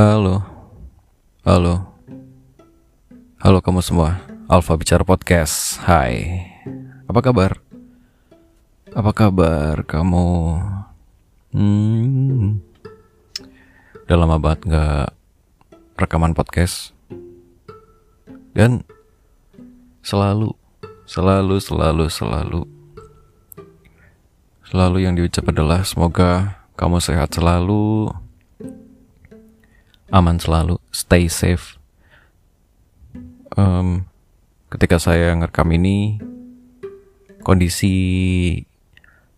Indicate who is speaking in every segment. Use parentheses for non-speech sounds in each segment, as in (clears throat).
Speaker 1: Halo, halo, halo kamu semua. Alfa bicara podcast. Hai, apa kabar? Apa kabar kamu? Hmm, udah lama banget nggak rekaman podcast dan selalu, selalu, selalu, selalu, selalu yang diucap adalah semoga kamu sehat selalu, aman selalu, stay safe. Um, ketika saya ngerekam ini, kondisi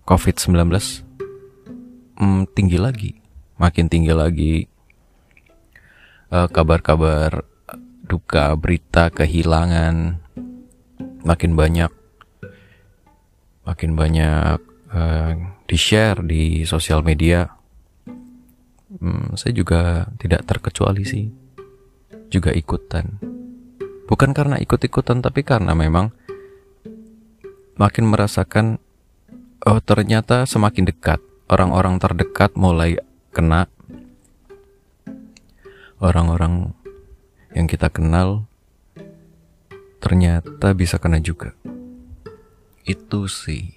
Speaker 1: COVID-19 um, tinggi lagi, makin tinggi lagi. Uh, kabar-kabar duka, berita kehilangan makin banyak, makin banyak uh, di share di sosial media hmm, saya juga tidak terkecuali sih. Juga ikutan. Bukan karena ikut-ikutan tapi karena memang makin merasakan oh ternyata semakin dekat. Orang-orang terdekat mulai kena. Orang-orang yang kita kenal ternyata bisa kena juga. Itu sih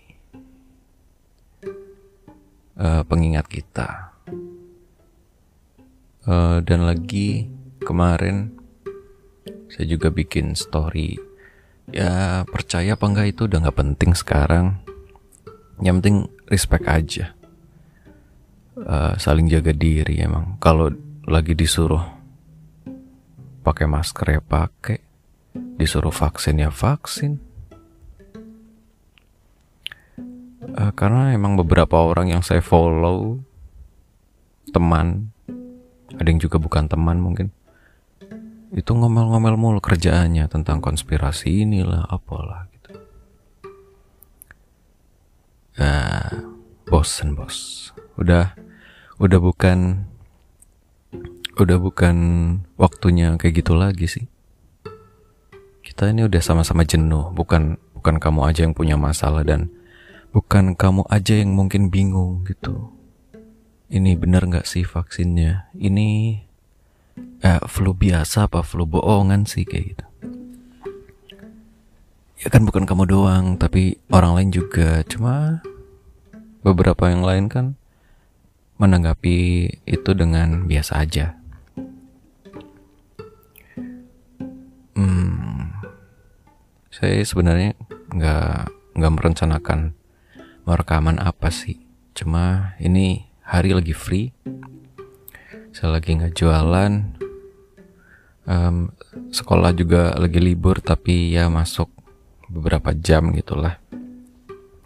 Speaker 1: uh, pengingat kita uh, dan lagi kemarin saya juga bikin story. Ya percaya apa enggak itu udah nggak penting sekarang. Yang penting respect aja. Uh, saling jaga diri emang. Kalau lagi disuruh pakai masker ya pakai. Disuruh vaksin ya vaksin. Uh, karena emang beberapa orang yang saya follow teman ada yang juga bukan teman mungkin. Itu ngomel-ngomel mulu kerjaannya tentang konspirasi inilah apalah gitu. Ya bosen bos. Udah udah bukan udah bukan waktunya kayak gitu lagi sih. Kita ini udah sama-sama jenuh bukan bukan kamu aja yang punya masalah dan bukan kamu aja yang mungkin bingung gitu ini bener nggak sih vaksinnya? Ini eh, flu biasa apa flu bohongan sih kayak gitu? Ya kan bukan kamu doang tapi orang lain juga. Cuma beberapa yang lain kan menanggapi itu dengan biasa aja. Hmm, saya sebenarnya nggak nggak merencanakan merekaman apa sih. Cuma ini hari lagi free saya lagi nggak jualan um, sekolah juga lagi libur tapi ya masuk beberapa jam gitulah.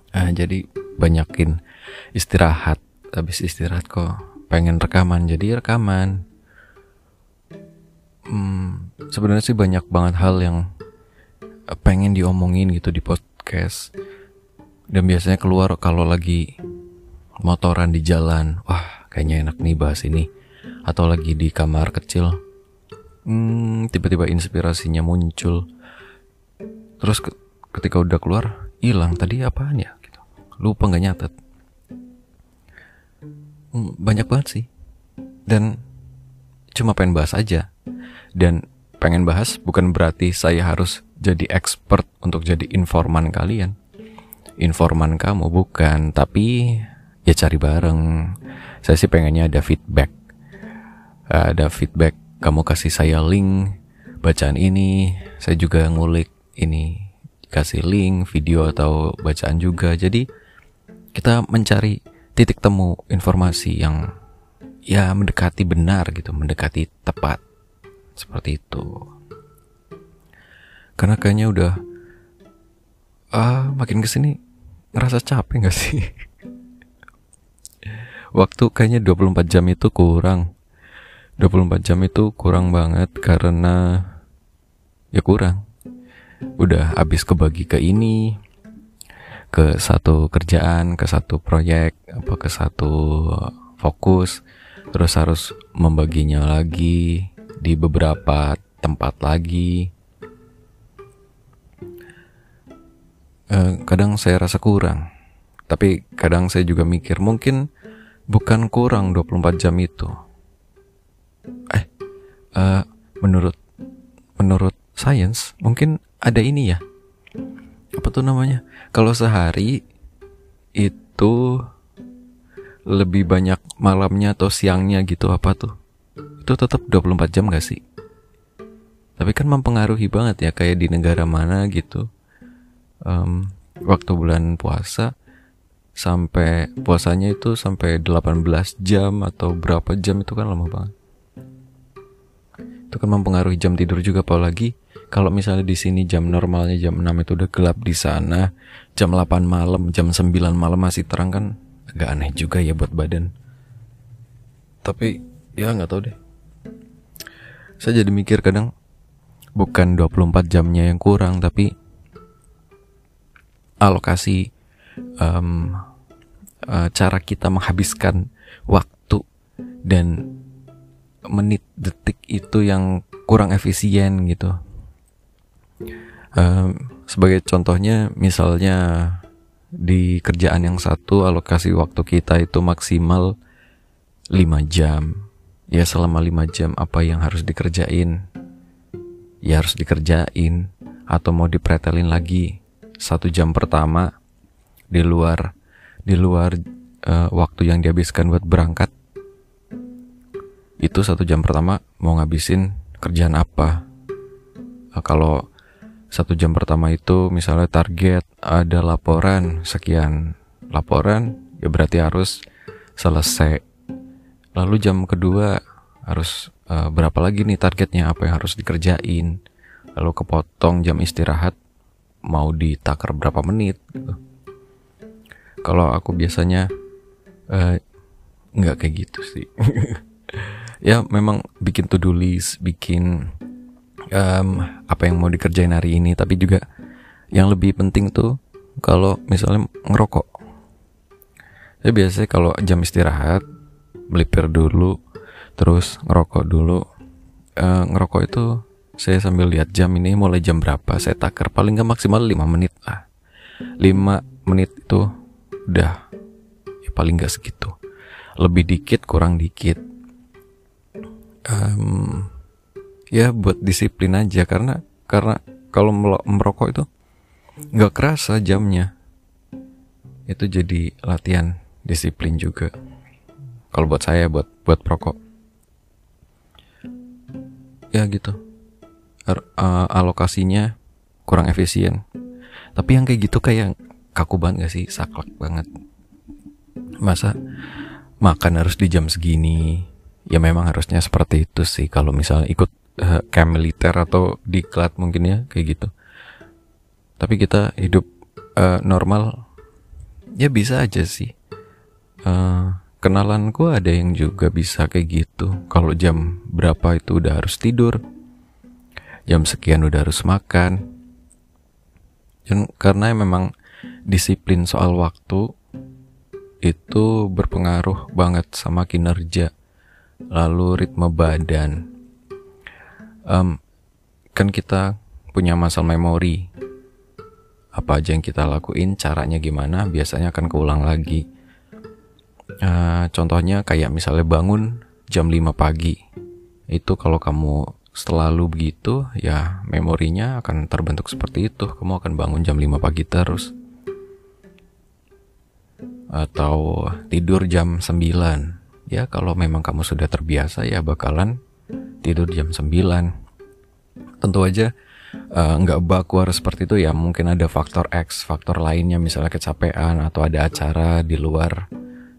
Speaker 1: Uh, jadi banyakin istirahat habis istirahat kok pengen rekaman jadi rekaman. Hmm, sebenarnya sih banyak banget hal yang pengen diomongin gitu di podcast. Dan biasanya keluar kalau lagi motoran di jalan. Wah kayaknya enak nih bahas ini. Atau lagi di kamar kecil. Hmm, tiba-tiba inspirasinya muncul. Terus ketika udah keluar hilang. Tadi apaan ya? Gitu. lupa nggak nyatet. Hmm, banyak banget sih. Dan cuma pengen bahas aja. Dan pengen bahas bukan berarti saya harus jadi expert untuk jadi informan kalian. Informan kamu bukan tapi ya cari bareng. Saya sih pengennya ada feedback. Ada feedback kamu kasih saya link bacaan ini. Saya juga ngulik ini kasih link video atau bacaan juga. Jadi kita mencari titik temu informasi yang ya mendekati benar gitu mendekati tepat. Seperti itu. Karena kayaknya udah ah makin ke sini ngerasa capek gak sih (laughs) waktu kayaknya 24 jam itu kurang. 24 jam itu kurang banget karena ya kurang. Udah habis kebagi ke ini ke satu kerjaan ke satu proyek apa ke satu fokus terus harus membaginya lagi di beberapa tempat lagi. Eh, kadang saya rasa kurang tapi kadang saya juga mikir mungkin bukan kurang 24 jam itu. Eh, uh, menurut menurut sains mungkin ada ini ya. Apa tuh namanya? Kalau sehari itu lebih banyak malamnya atau siangnya gitu apa tuh? Itu tetap 24 jam gak sih? Tapi kan mempengaruhi banget ya kayak di negara mana gitu. Um, waktu bulan puasa sampai puasanya itu sampai 18 jam atau berapa jam itu kan lama banget. Itu kan mempengaruhi jam tidur juga apalagi kalau misalnya di sini jam normalnya jam 6 itu udah gelap di sana jam 8 malam jam 9 malam masih terang kan agak aneh juga ya buat badan. Tapi ya nggak tahu deh. Saya jadi mikir kadang bukan 24 jamnya yang kurang tapi alokasi um, uh, cara kita menghabiskan waktu dan menit detik itu yang kurang efisien gitu. Um, sebagai contohnya, misalnya di kerjaan yang satu alokasi waktu kita itu maksimal 5 jam. Ya selama 5 jam apa yang harus dikerjain? Ya harus dikerjain atau mau dipretelin lagi satu jam pertama di luar di luar uh, waktu yang dihabiskan buat berangkat itu satu jam pertama mau ngabisin kerjaan apa. Uh, kalau satu jam pertama itu misalnya target ada laporan sekian laporan ya berarti harus selesai. Lalu jam kedua harus uh, berapa lagi nih targetnya apa yang harus dikerjain. Lalu kepotong jam istirahat mau ditakar berapa menit gitu. Kalau aku biasanya uh, nggak kayak gitu sih (laughs) ya memang bikin to-do list, bikin um, apa yang mau dikerjain hari ini, tapi juga yang lebih penting tuh kalau misalnya ngerokok. Saya biasanya kalau jam istirahat melipir dulu, terus ngerokok dulu. Uh, ngerokok itu saya sambil lihat jam ini mulai jam berapa, saya takar paling nggak maksimal 5 menit lah. 5 menit itu udah. Ya paling nggak segitu. Lebih dikit kurang dikit. Um, ya buat disiplin aja karena karena kalau merokok itu nggak kerasa jamnya. Itu jadi latihan disiplin juga. Kalau buat saya buat buat perokok. Ya gitu. Uh, alokasinya kurang efisien. Tapi yang kayak gitu kayak kaku banget gak sih? Saklek banget. Masa makan harus di jam segini? Ya memang harusnya seperti itu sih kalau misalnya ikut uh, camp militer atau diklat mungkin ya kayak gitu. Tapi kita hidup uh, normal ya bisa aja sih. Uh, kenalanku ada yang juga bisa kayak gitu. Kalau jam berapa itu udah harus tidur. Jam sekian udah harus makan. Dan karena memang disiplin soal waktu itu berpengaruh banget sama kinerja lalu ritme badan. Um, kan kita punya muscle memory. Apa aja yang kita lakuin, caranya gimana, biasanya akan keulang lagi. Uh, contohnya kayak misalnya bangun jam 5 pagi. Itu kalau kamu selalu begitu, ya memorinya akan terbentuk seperti itu. Kamu akan bangun jam 5 pagi terus. Atau tidur jam 9 ya kalau memang kamu sudah terbiasa ya bakalan tidur jam 9 tentu aja uh, nggak baku harus seperti itu ya. Mungkin ada faktor X faktor lainnya misalnya kecapean atau ada acara di luar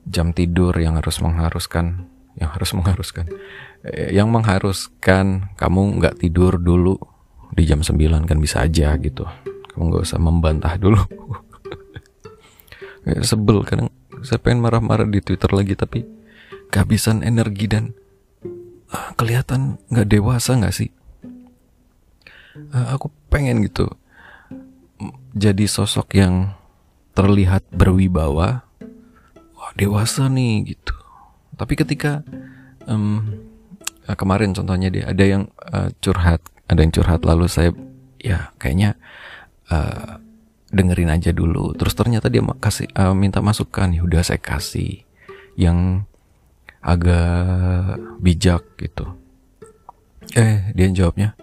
Speaker 1: jam tidur yang harus mengharuskan yang harus mengharuskan. Eh, yang mengharuskan kamu nggak tidur dulu di jam 9 kan bisa aja gitu. Kamu nggak usah membantah dulu (laughs) sebel kadang saya pengen marah-marah di Twitter lagi tapi kehabisan energi dan uh, kelihatan nggak dewasa nggak sih? Uh, aku pengen gitu jadi sosok yang terlihat berwibawa, wah dewasa nih gitu. Tapi ketika um, kemarin contohnya dia ada yang uh, curhat, ada yang curhat lalu saya ya kayaknya uh, dengerin aja dulu. Terus ternyata dia kasih uh, minta masukan, ya udah saya kasih yang agak bijak gitu Eh, dia jawabnya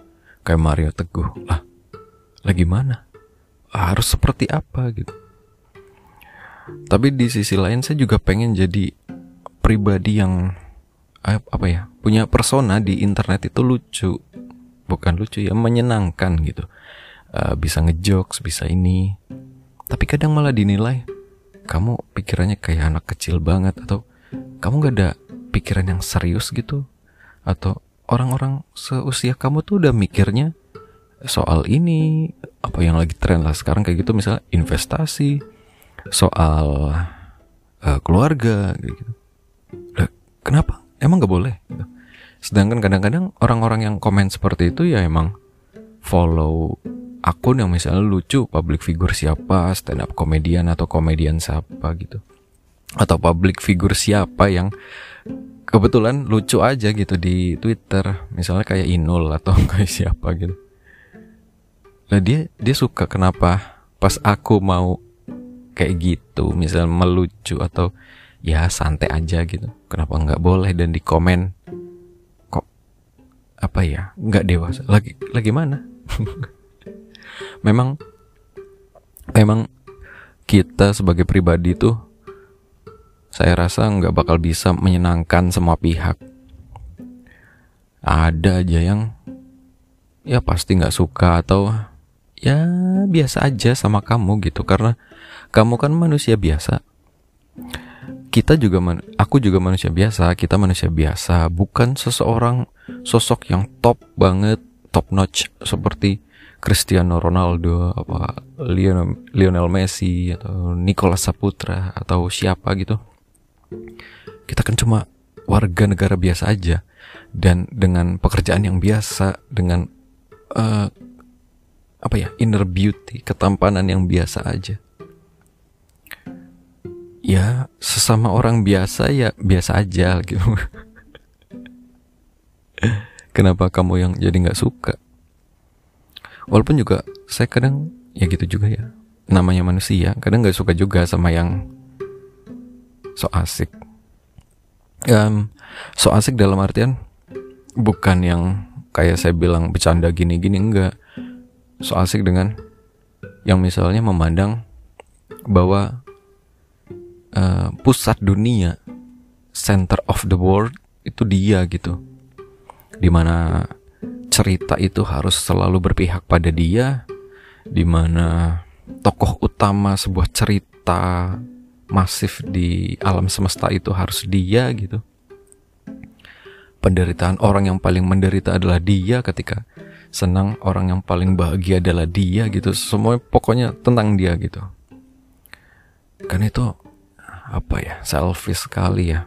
Speaker 1: kayak Mario Teguh. Lah, lagi mana? Harus seperti apa gitu. Tapi di sisi lain saya juga pengen jadi pribadi yang apa ya punya persona di internet itu lucu bukan lucu ya menyenangkan gitu uh, bisa ngejokes bisa ini. Tapi kadang malah dinilai kamu pikirannya kayak anak kecil banget atau kamu gak ada pikiran yang serius gitu. Atau orang-orang seusia kamu tuh udah mikirnya soal ini apa yang lagi tren lah sekarang kayak gitu misalnya investasi soal uh, keluarga gitu. Nah, kenapa? Emang gak boleh? Sedangkan kadang-kadang orang-orang yang komen seperti itu ya emang follow akun yang misalnya lucu public figure siapa stand up komedian atau komedian siapa gitu. Atau public figure siapa yang kebetulan lucu aja gitu di Twitter. Misalnya kayak Inul atau (laughs) kayak siapa gitu. Nah dia dia suka kenapa pas aku mau kayak gitu misalnya melucu atau ya santai aja gitu. Kenapa nggak boleh dan di komen kok apa ya? Nggak dewasa. Lagi lagi mana (laughs) memang memang kita sebagai pribadi tuh saya rasa nggak bakal bisa menyenangkan semua pihak. Ada aja yang ya pasti nggak suka atau ya biasa aja sama kamu gitu. Karena kamu kan manusia biasa. Kita juga man, aku juga manusia biasa, kita manusia biasa, bukan seseorang sosok yang top banget, top notch seperti Cristiano Ronaldo, apa Lionel, Messi atau Nicolas Saputra atau siapa gitu. Kita kan cuma warga negara biasa aja. Dan dengan pekerjaan yang biasa, dengan uh, apa ya inner beauty, ketampanan yang biasa aja. Ya sesama orang biasa ya biasa aja gitu. (laughs) Kenapa kamu yang jadi nggak suka walaupun juga saya kadang ya gitu juga ya namanya manusia kadang nggak suka juga sama yang so asik um, so asik dalam artian bukan yang kayak saya bilang bercanda gini-gini enggak so asik dengan yang misalnya memandang bahwa uh, pusat dunia, center of the world itu dia gitu. Di mana cerita itu harus selalu berpihak pada dia, di mana tokoh utama sebuah cerita masif di alam semesta itu harus dia gitu. Penderitaan orang yang paling menderita adalah dia ketika senang orang yang paling bahagia adalah dia gitu. Semua pokoknya tentang dia gitu. Kan itu apa ya selfish sekali ya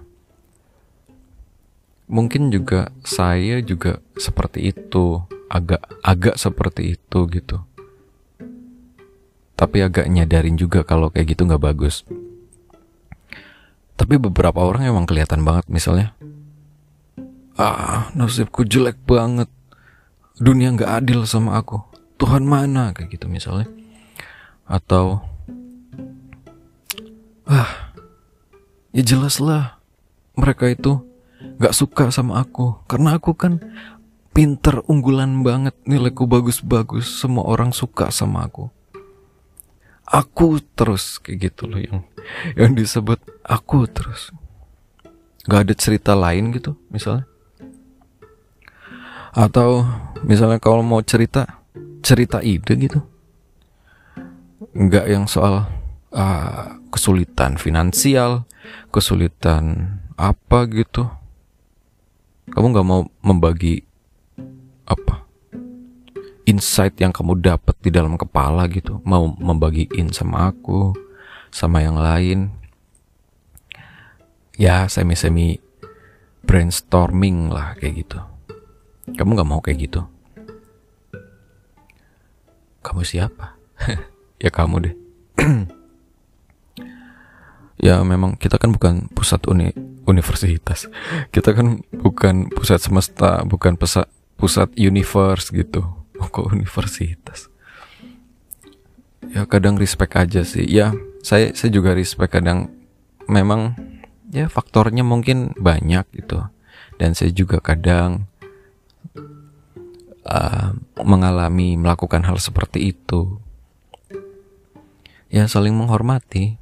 Speaker 1: mungkin juga saya juga seperti itu agak agak seperti itu gitu. Tapi agak nyadarin juga kalau kayak gitu nggak bagus. Tapi beberapa orang emang kelihatan banget misalnya. Ah nasibku jelek banget. Dunia nggak adil sama aku. Tuhan mana? Kayak gitu misalnya. Atau ah Ya jelas lah mereka itu gak suka sama aku. Karena aku kan pinter unggulan banget. Nilaiku bagus-bagus. Semua orang suka sama aku. Aku terus kayak gitu loh yang yang disebut aku terus. Gak ada cerita lain gitu misalnya. Atau misalnya kalau mau cerita cerita ide gitu. Nggak yang soal uh, kesulitan finansial kesulitan apa gitu kamu nggak mau membagi apa? Insight yang kamu dapat di dalam kepala gitu. Mau membagiin sama aku sama yang lain. Ya semi semi brainstorming lah kayak gitu. Kamu nggak mau kayak gitu? Kamu siapa? (laughs) Ya kamu deh. (clears throat) Ya memang kita kan bukan pusat uni universitas. Kita kan bukan pusat semesta bukan pusat pusat universe gitu. Kok universitas? Ya kadang respect aja sih. Ya saya saya juga respect kadang. Memang ya faktornya mungkin banyak gitu. Dan saya juga kadang uh, mengalami melakukan hal seperti itu. Ya saling menghormati.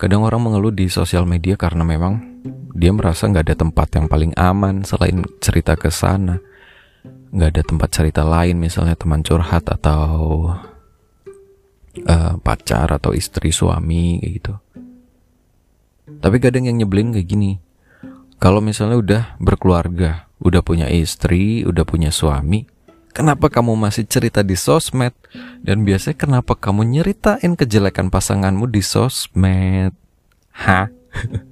Speaker 1: Kadang orang mengeluh di sosial media karena memang dia merasa nggak ada tempat yang paling aman selain cerita ke sana. Nggak ada tempat cerita lain misalnya teman curhat atau uh, pacar atau istri suami kayak gitu. Tapi kadang yang nyebelin kayak gini kalau misalnya udah berkeluarga udah punya istri udah punya suami kenapa kamu masih cerita di sosmed? Dan biasanya kenapa kamu nyeritain kejelekan pasanganmu di sosmed? Hah (laughs)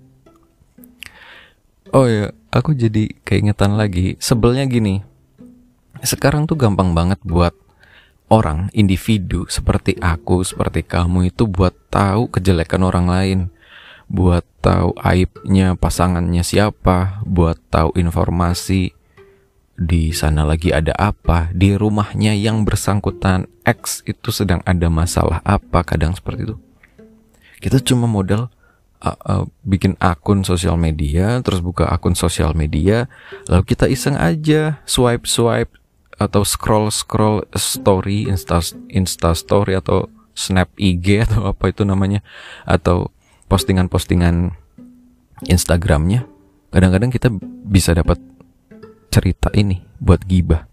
Speaker 1: Oh ya, aku jadi keingetan lagi. Sebelnya gini, sekarang tuh gampang banget buat orang, individu seperti aku, seperti kamu itu buat tahu kejelekan orang lain, buat tahu aibnya pasangannya siapa, buat tahu informasi di sana lagi ada apa, di rumahnya yang bersangkutan X itu sedang ada masalah apa, kadang seperti itu. Kita cuma modal uh, uh, bikin akun sosial media, terus buka akun sosial media, lalu kita iseng aja swipe swipe atau scroll scroll story insta insta story atau snap IG (laughs) atau apa itu namanya atau postingan-postingan Instagramnya. Kadang-kadang kita bisa dapat cerita ini buat gibah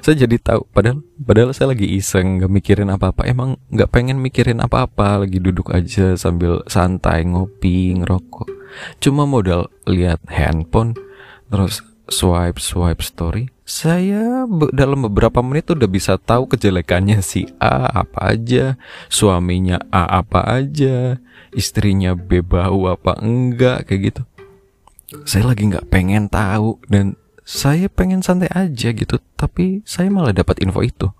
Speaker 1: saya jadi tahu padahal padahal saya lagi iseng nggak mikirin apa-apa. Emang nggak pengen mikirin apa-apa lagi duduk aja sambil santai ngopi ngerokok. Cuma modal lihat handphone terus swipe swipe story. Saya dalam beberapa menit udah bisa tahu kejelekannya si A apa aja suaminya A apa aja istrinya B bau apa enggak kayak gitu. Saya lagi nggak pengen tahu dan saya pengen santai aja gitu tapi saya malah dapat info itu.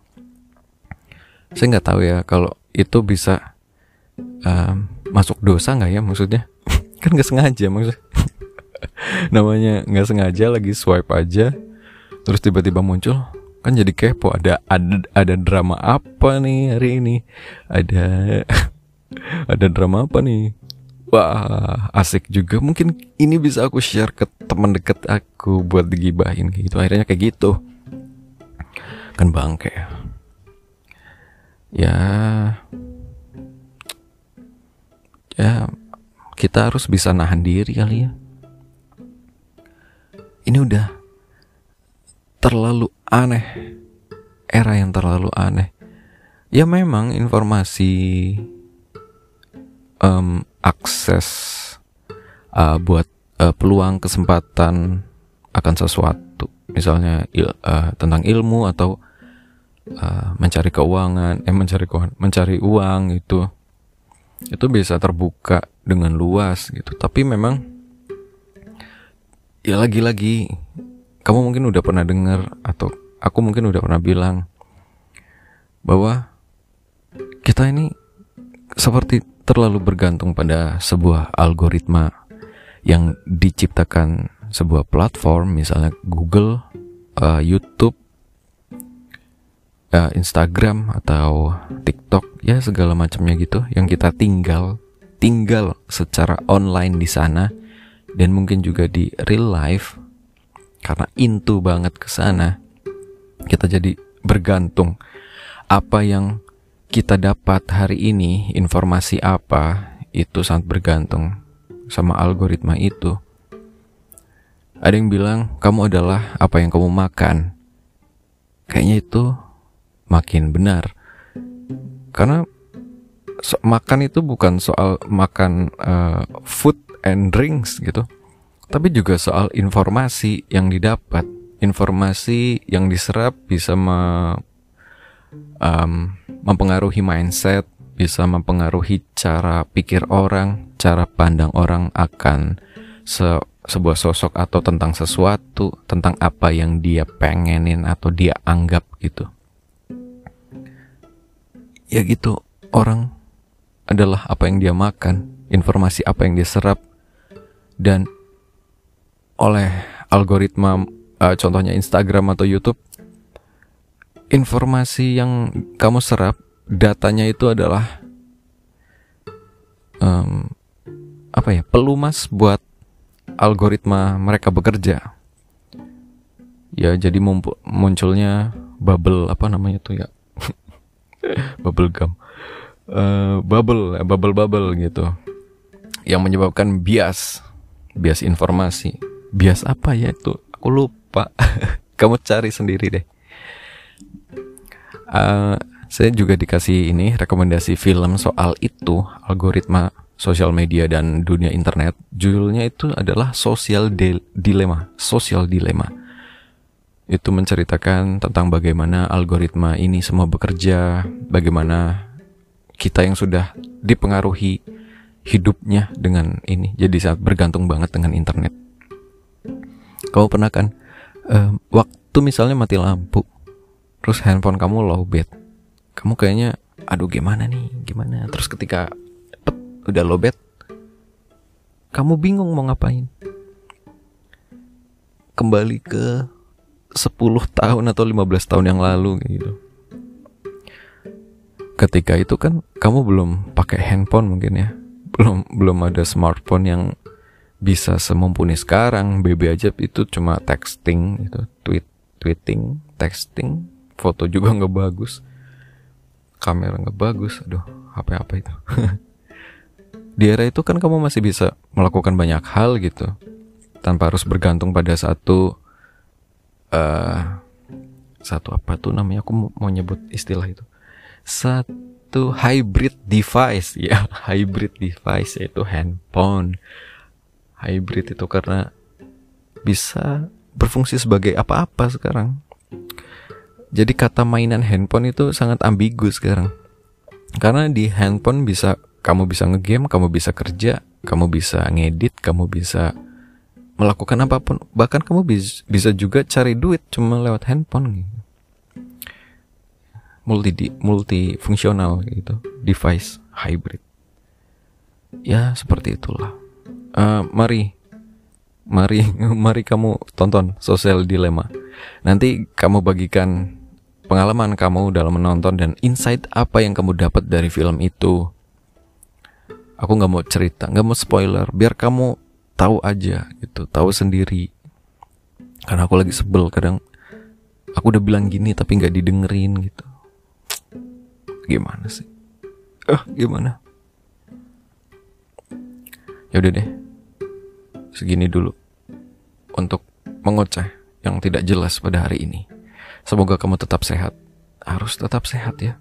Speaker 1: Saya nggak tahu ya kalau itu bisa um, masuk dosa nggak ya maksudnya? (laughs) Kan nggak sengaja maksud (laughs) namanya nggak sengaja lagi swipe aja terus tiba-tiba muncul kan jadi kepo ada ada ada drama apa nih hari ini? Ada (laughs) ada drama apa nih wah asik juga. Mungkin ini bisa aku share ke teman dekat aku buat digibahin gitu. Akhirnya kayak gitu. Kan bangke ya. Ya. Kita harus bisa nahan diri kali ya. Ini udah terlalu aneh. Era yang terlalu aneh. Ya memang informasi um, akses uh, buat uh, peluang kesempatan akan sesuatu. Misalnya il, uh, tentang ilmu atau uh, mencari keuangan eh mencari keuangan mencari uang itu itu bisa terbuka dengan luas gitu. Tapi memang ya lagi-lagi kamu mungkin udah pernah dengar atau aku mungkin udah pernah bilang bahwa kita ini seperti terlalu bergantung pada sebuah algoritma yang diciptakan sebuah platform misalnya Google, uh, YouTube, uh, Instagram atau TikTok ya segala macamnya gitu yang kita tinggal tinggal secara online di sana dan mungkin juga di real life. Karena into banget ke sana kita jadi bergantung apa yang kita dapat hari ini informasi apa itu sangat bergantung sama algoritma itu. Ada yang bilang kamu adalah apa yang kamu makan. Kayaknya itu makin benar. Karena so makan itu bukan soal makan uh, food and drinks gitu. Tapi juga soal informasi yang didapat. Informasi yang diserap bisa me, um, mempengaruhi mindset, bisa mempengaruhi cara pikir orang, cara pandang orang akan se sebuah sosok atau tentang sesuatu, tentang apa yang dia pengenin atau dia anggap gitu. Ya gitu, orang adalah apa yang dia makan, informasi apa yang dia serap, dan oleh algoritma, uh, contohnya Instagram atau YouTube, informasi yang kamu serap datanya itu adalah um, apa ya pelumas buat algoritma mereka bekerja. Ya jadi munculnya bubble apa namanya tuh ya? (laughs) Bubble gum. Uh, bubble ya bubble bubble gitu. Yang menyebabkan bias bias informasi. Bias apa ya itu? Aku lupa. (laughs) Kamu cari sendiri deh uh, saya juga dikasih ini rekomendasi film soal itu algoritma sosial media dan dunia internet. Judulnya itu adalah Social Dilemma. Social Dilemma. Itu menceritakan tentang bagaimana algoritma ini semua bekerja, bagaimana kita yang sudah dipengaruhi hidupnya dengan ini. Jadi saat bergantung banget dengan internet. Kau pernah kan uh, waktu misalnya mati lampu, terus handphone kamu low bed, kamu kayaknya aduh gimana nih, gimana? Terus ketika udah lobet kamu bingung mau ngapain. Kembali ke 10 tahun atau 15 tahun yang lalu gitu. Ketika itu kan kamu belum pakai handphone mungkin ya. Belum belum ada smartphone yang bisa semumpuni sekarang. BB aja itu cuma texting itu tweet tweeting texting foto juga (laughs) nggak bagus. Kamera nggak bagus aduh HP apa itu. (laughs) Di era itu kan kamu masih bisa melakukan banyak hal gitu tanpa harus bergantung pada satu uh, satu apa tuh namanya aku mau nyebut istilah itu. Satu hybrid device ya (laughs) hybrid device yaitu handphone. Hybrid itu karena bisa berfungsi sebagai apa-apa sekarang jadi kata mainan handphone itu sangat ambigu sekarang karena di handphone bisa kamu bisa ngegame, kamu bisa kerja, kamu bisa ngedit, kamu bisa melakukan apa pun. Bahkan kamu bis, bisa juga cari duit cuma lewat handphone gitu. Multi di, multi fungsional gitu, device hybrid. Ya seperti itulah. Uh, mari, mari, (laughs) mari kamu tonton Social Dilemma. Nanti kamu bagikan pengalaman kamu dalam menonton dan insight apa yang kamu dapat dari film itu. Aku nggak mau cerita nggak mau spoiler biar kamu tahu aja gitu tahu sendiri. Karena aku lagi sebel kadang. Aku udah bilang gini tapi nggak didengerin gitu. Gimana sih? Eh gimana? Ya udah deh. Segini dulu untuk mengoceh yang tidak jelas pada hari ini semoga kamu tetap sehat harus tetap sehat ya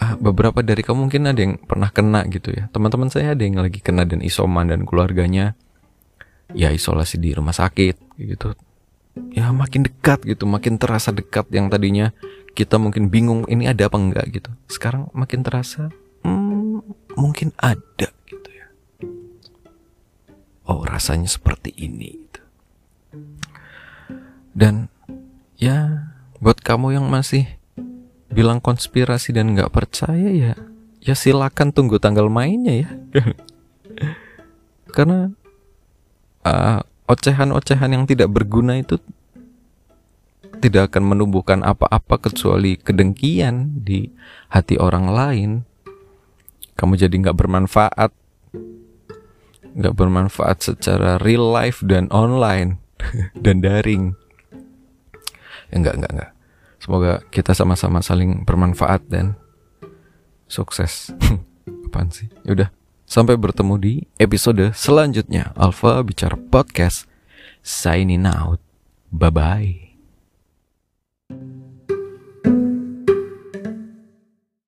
Speaker 1: ah, beberapa dari kamu mungkin ada yang pernah kena gitu ya. Teman-teman saya ada yang lagi kena dan isoman dan keluarganya ya isolasi di rumah sakit gitu. Ya makin dekat gitu, makin terasa dekat yang tadinya kita mungkin bingung ini ada apa enggak gitu. Sekarang makin terasa hmm, mungkin ada gitu ya. Oh rasanya seperti ini gitu. Dan ya buat kamu yang masih bilang konspirasi dan nggak percaya ya ya silakan tunggu tanggal mainnya ya. (laughs) Karena uh, ocehan-ocehan yang tidak berguna itu tidak akan menumbuhkan apa-apa kecuali kedengkian di hati orang lain. Kamu jadi nggak bermanfaat nggak bermanfaat secara real life dan online (laughs) dan daring ya enggak enggak enggak Semoga kita sama-sama saling bermanfaat dan sukses. (laughs) Apaan sih? Yaudah, sampai bertemu di episode selanjutnya. Alpha Bicara Podcast. Signing out. Bye-bye.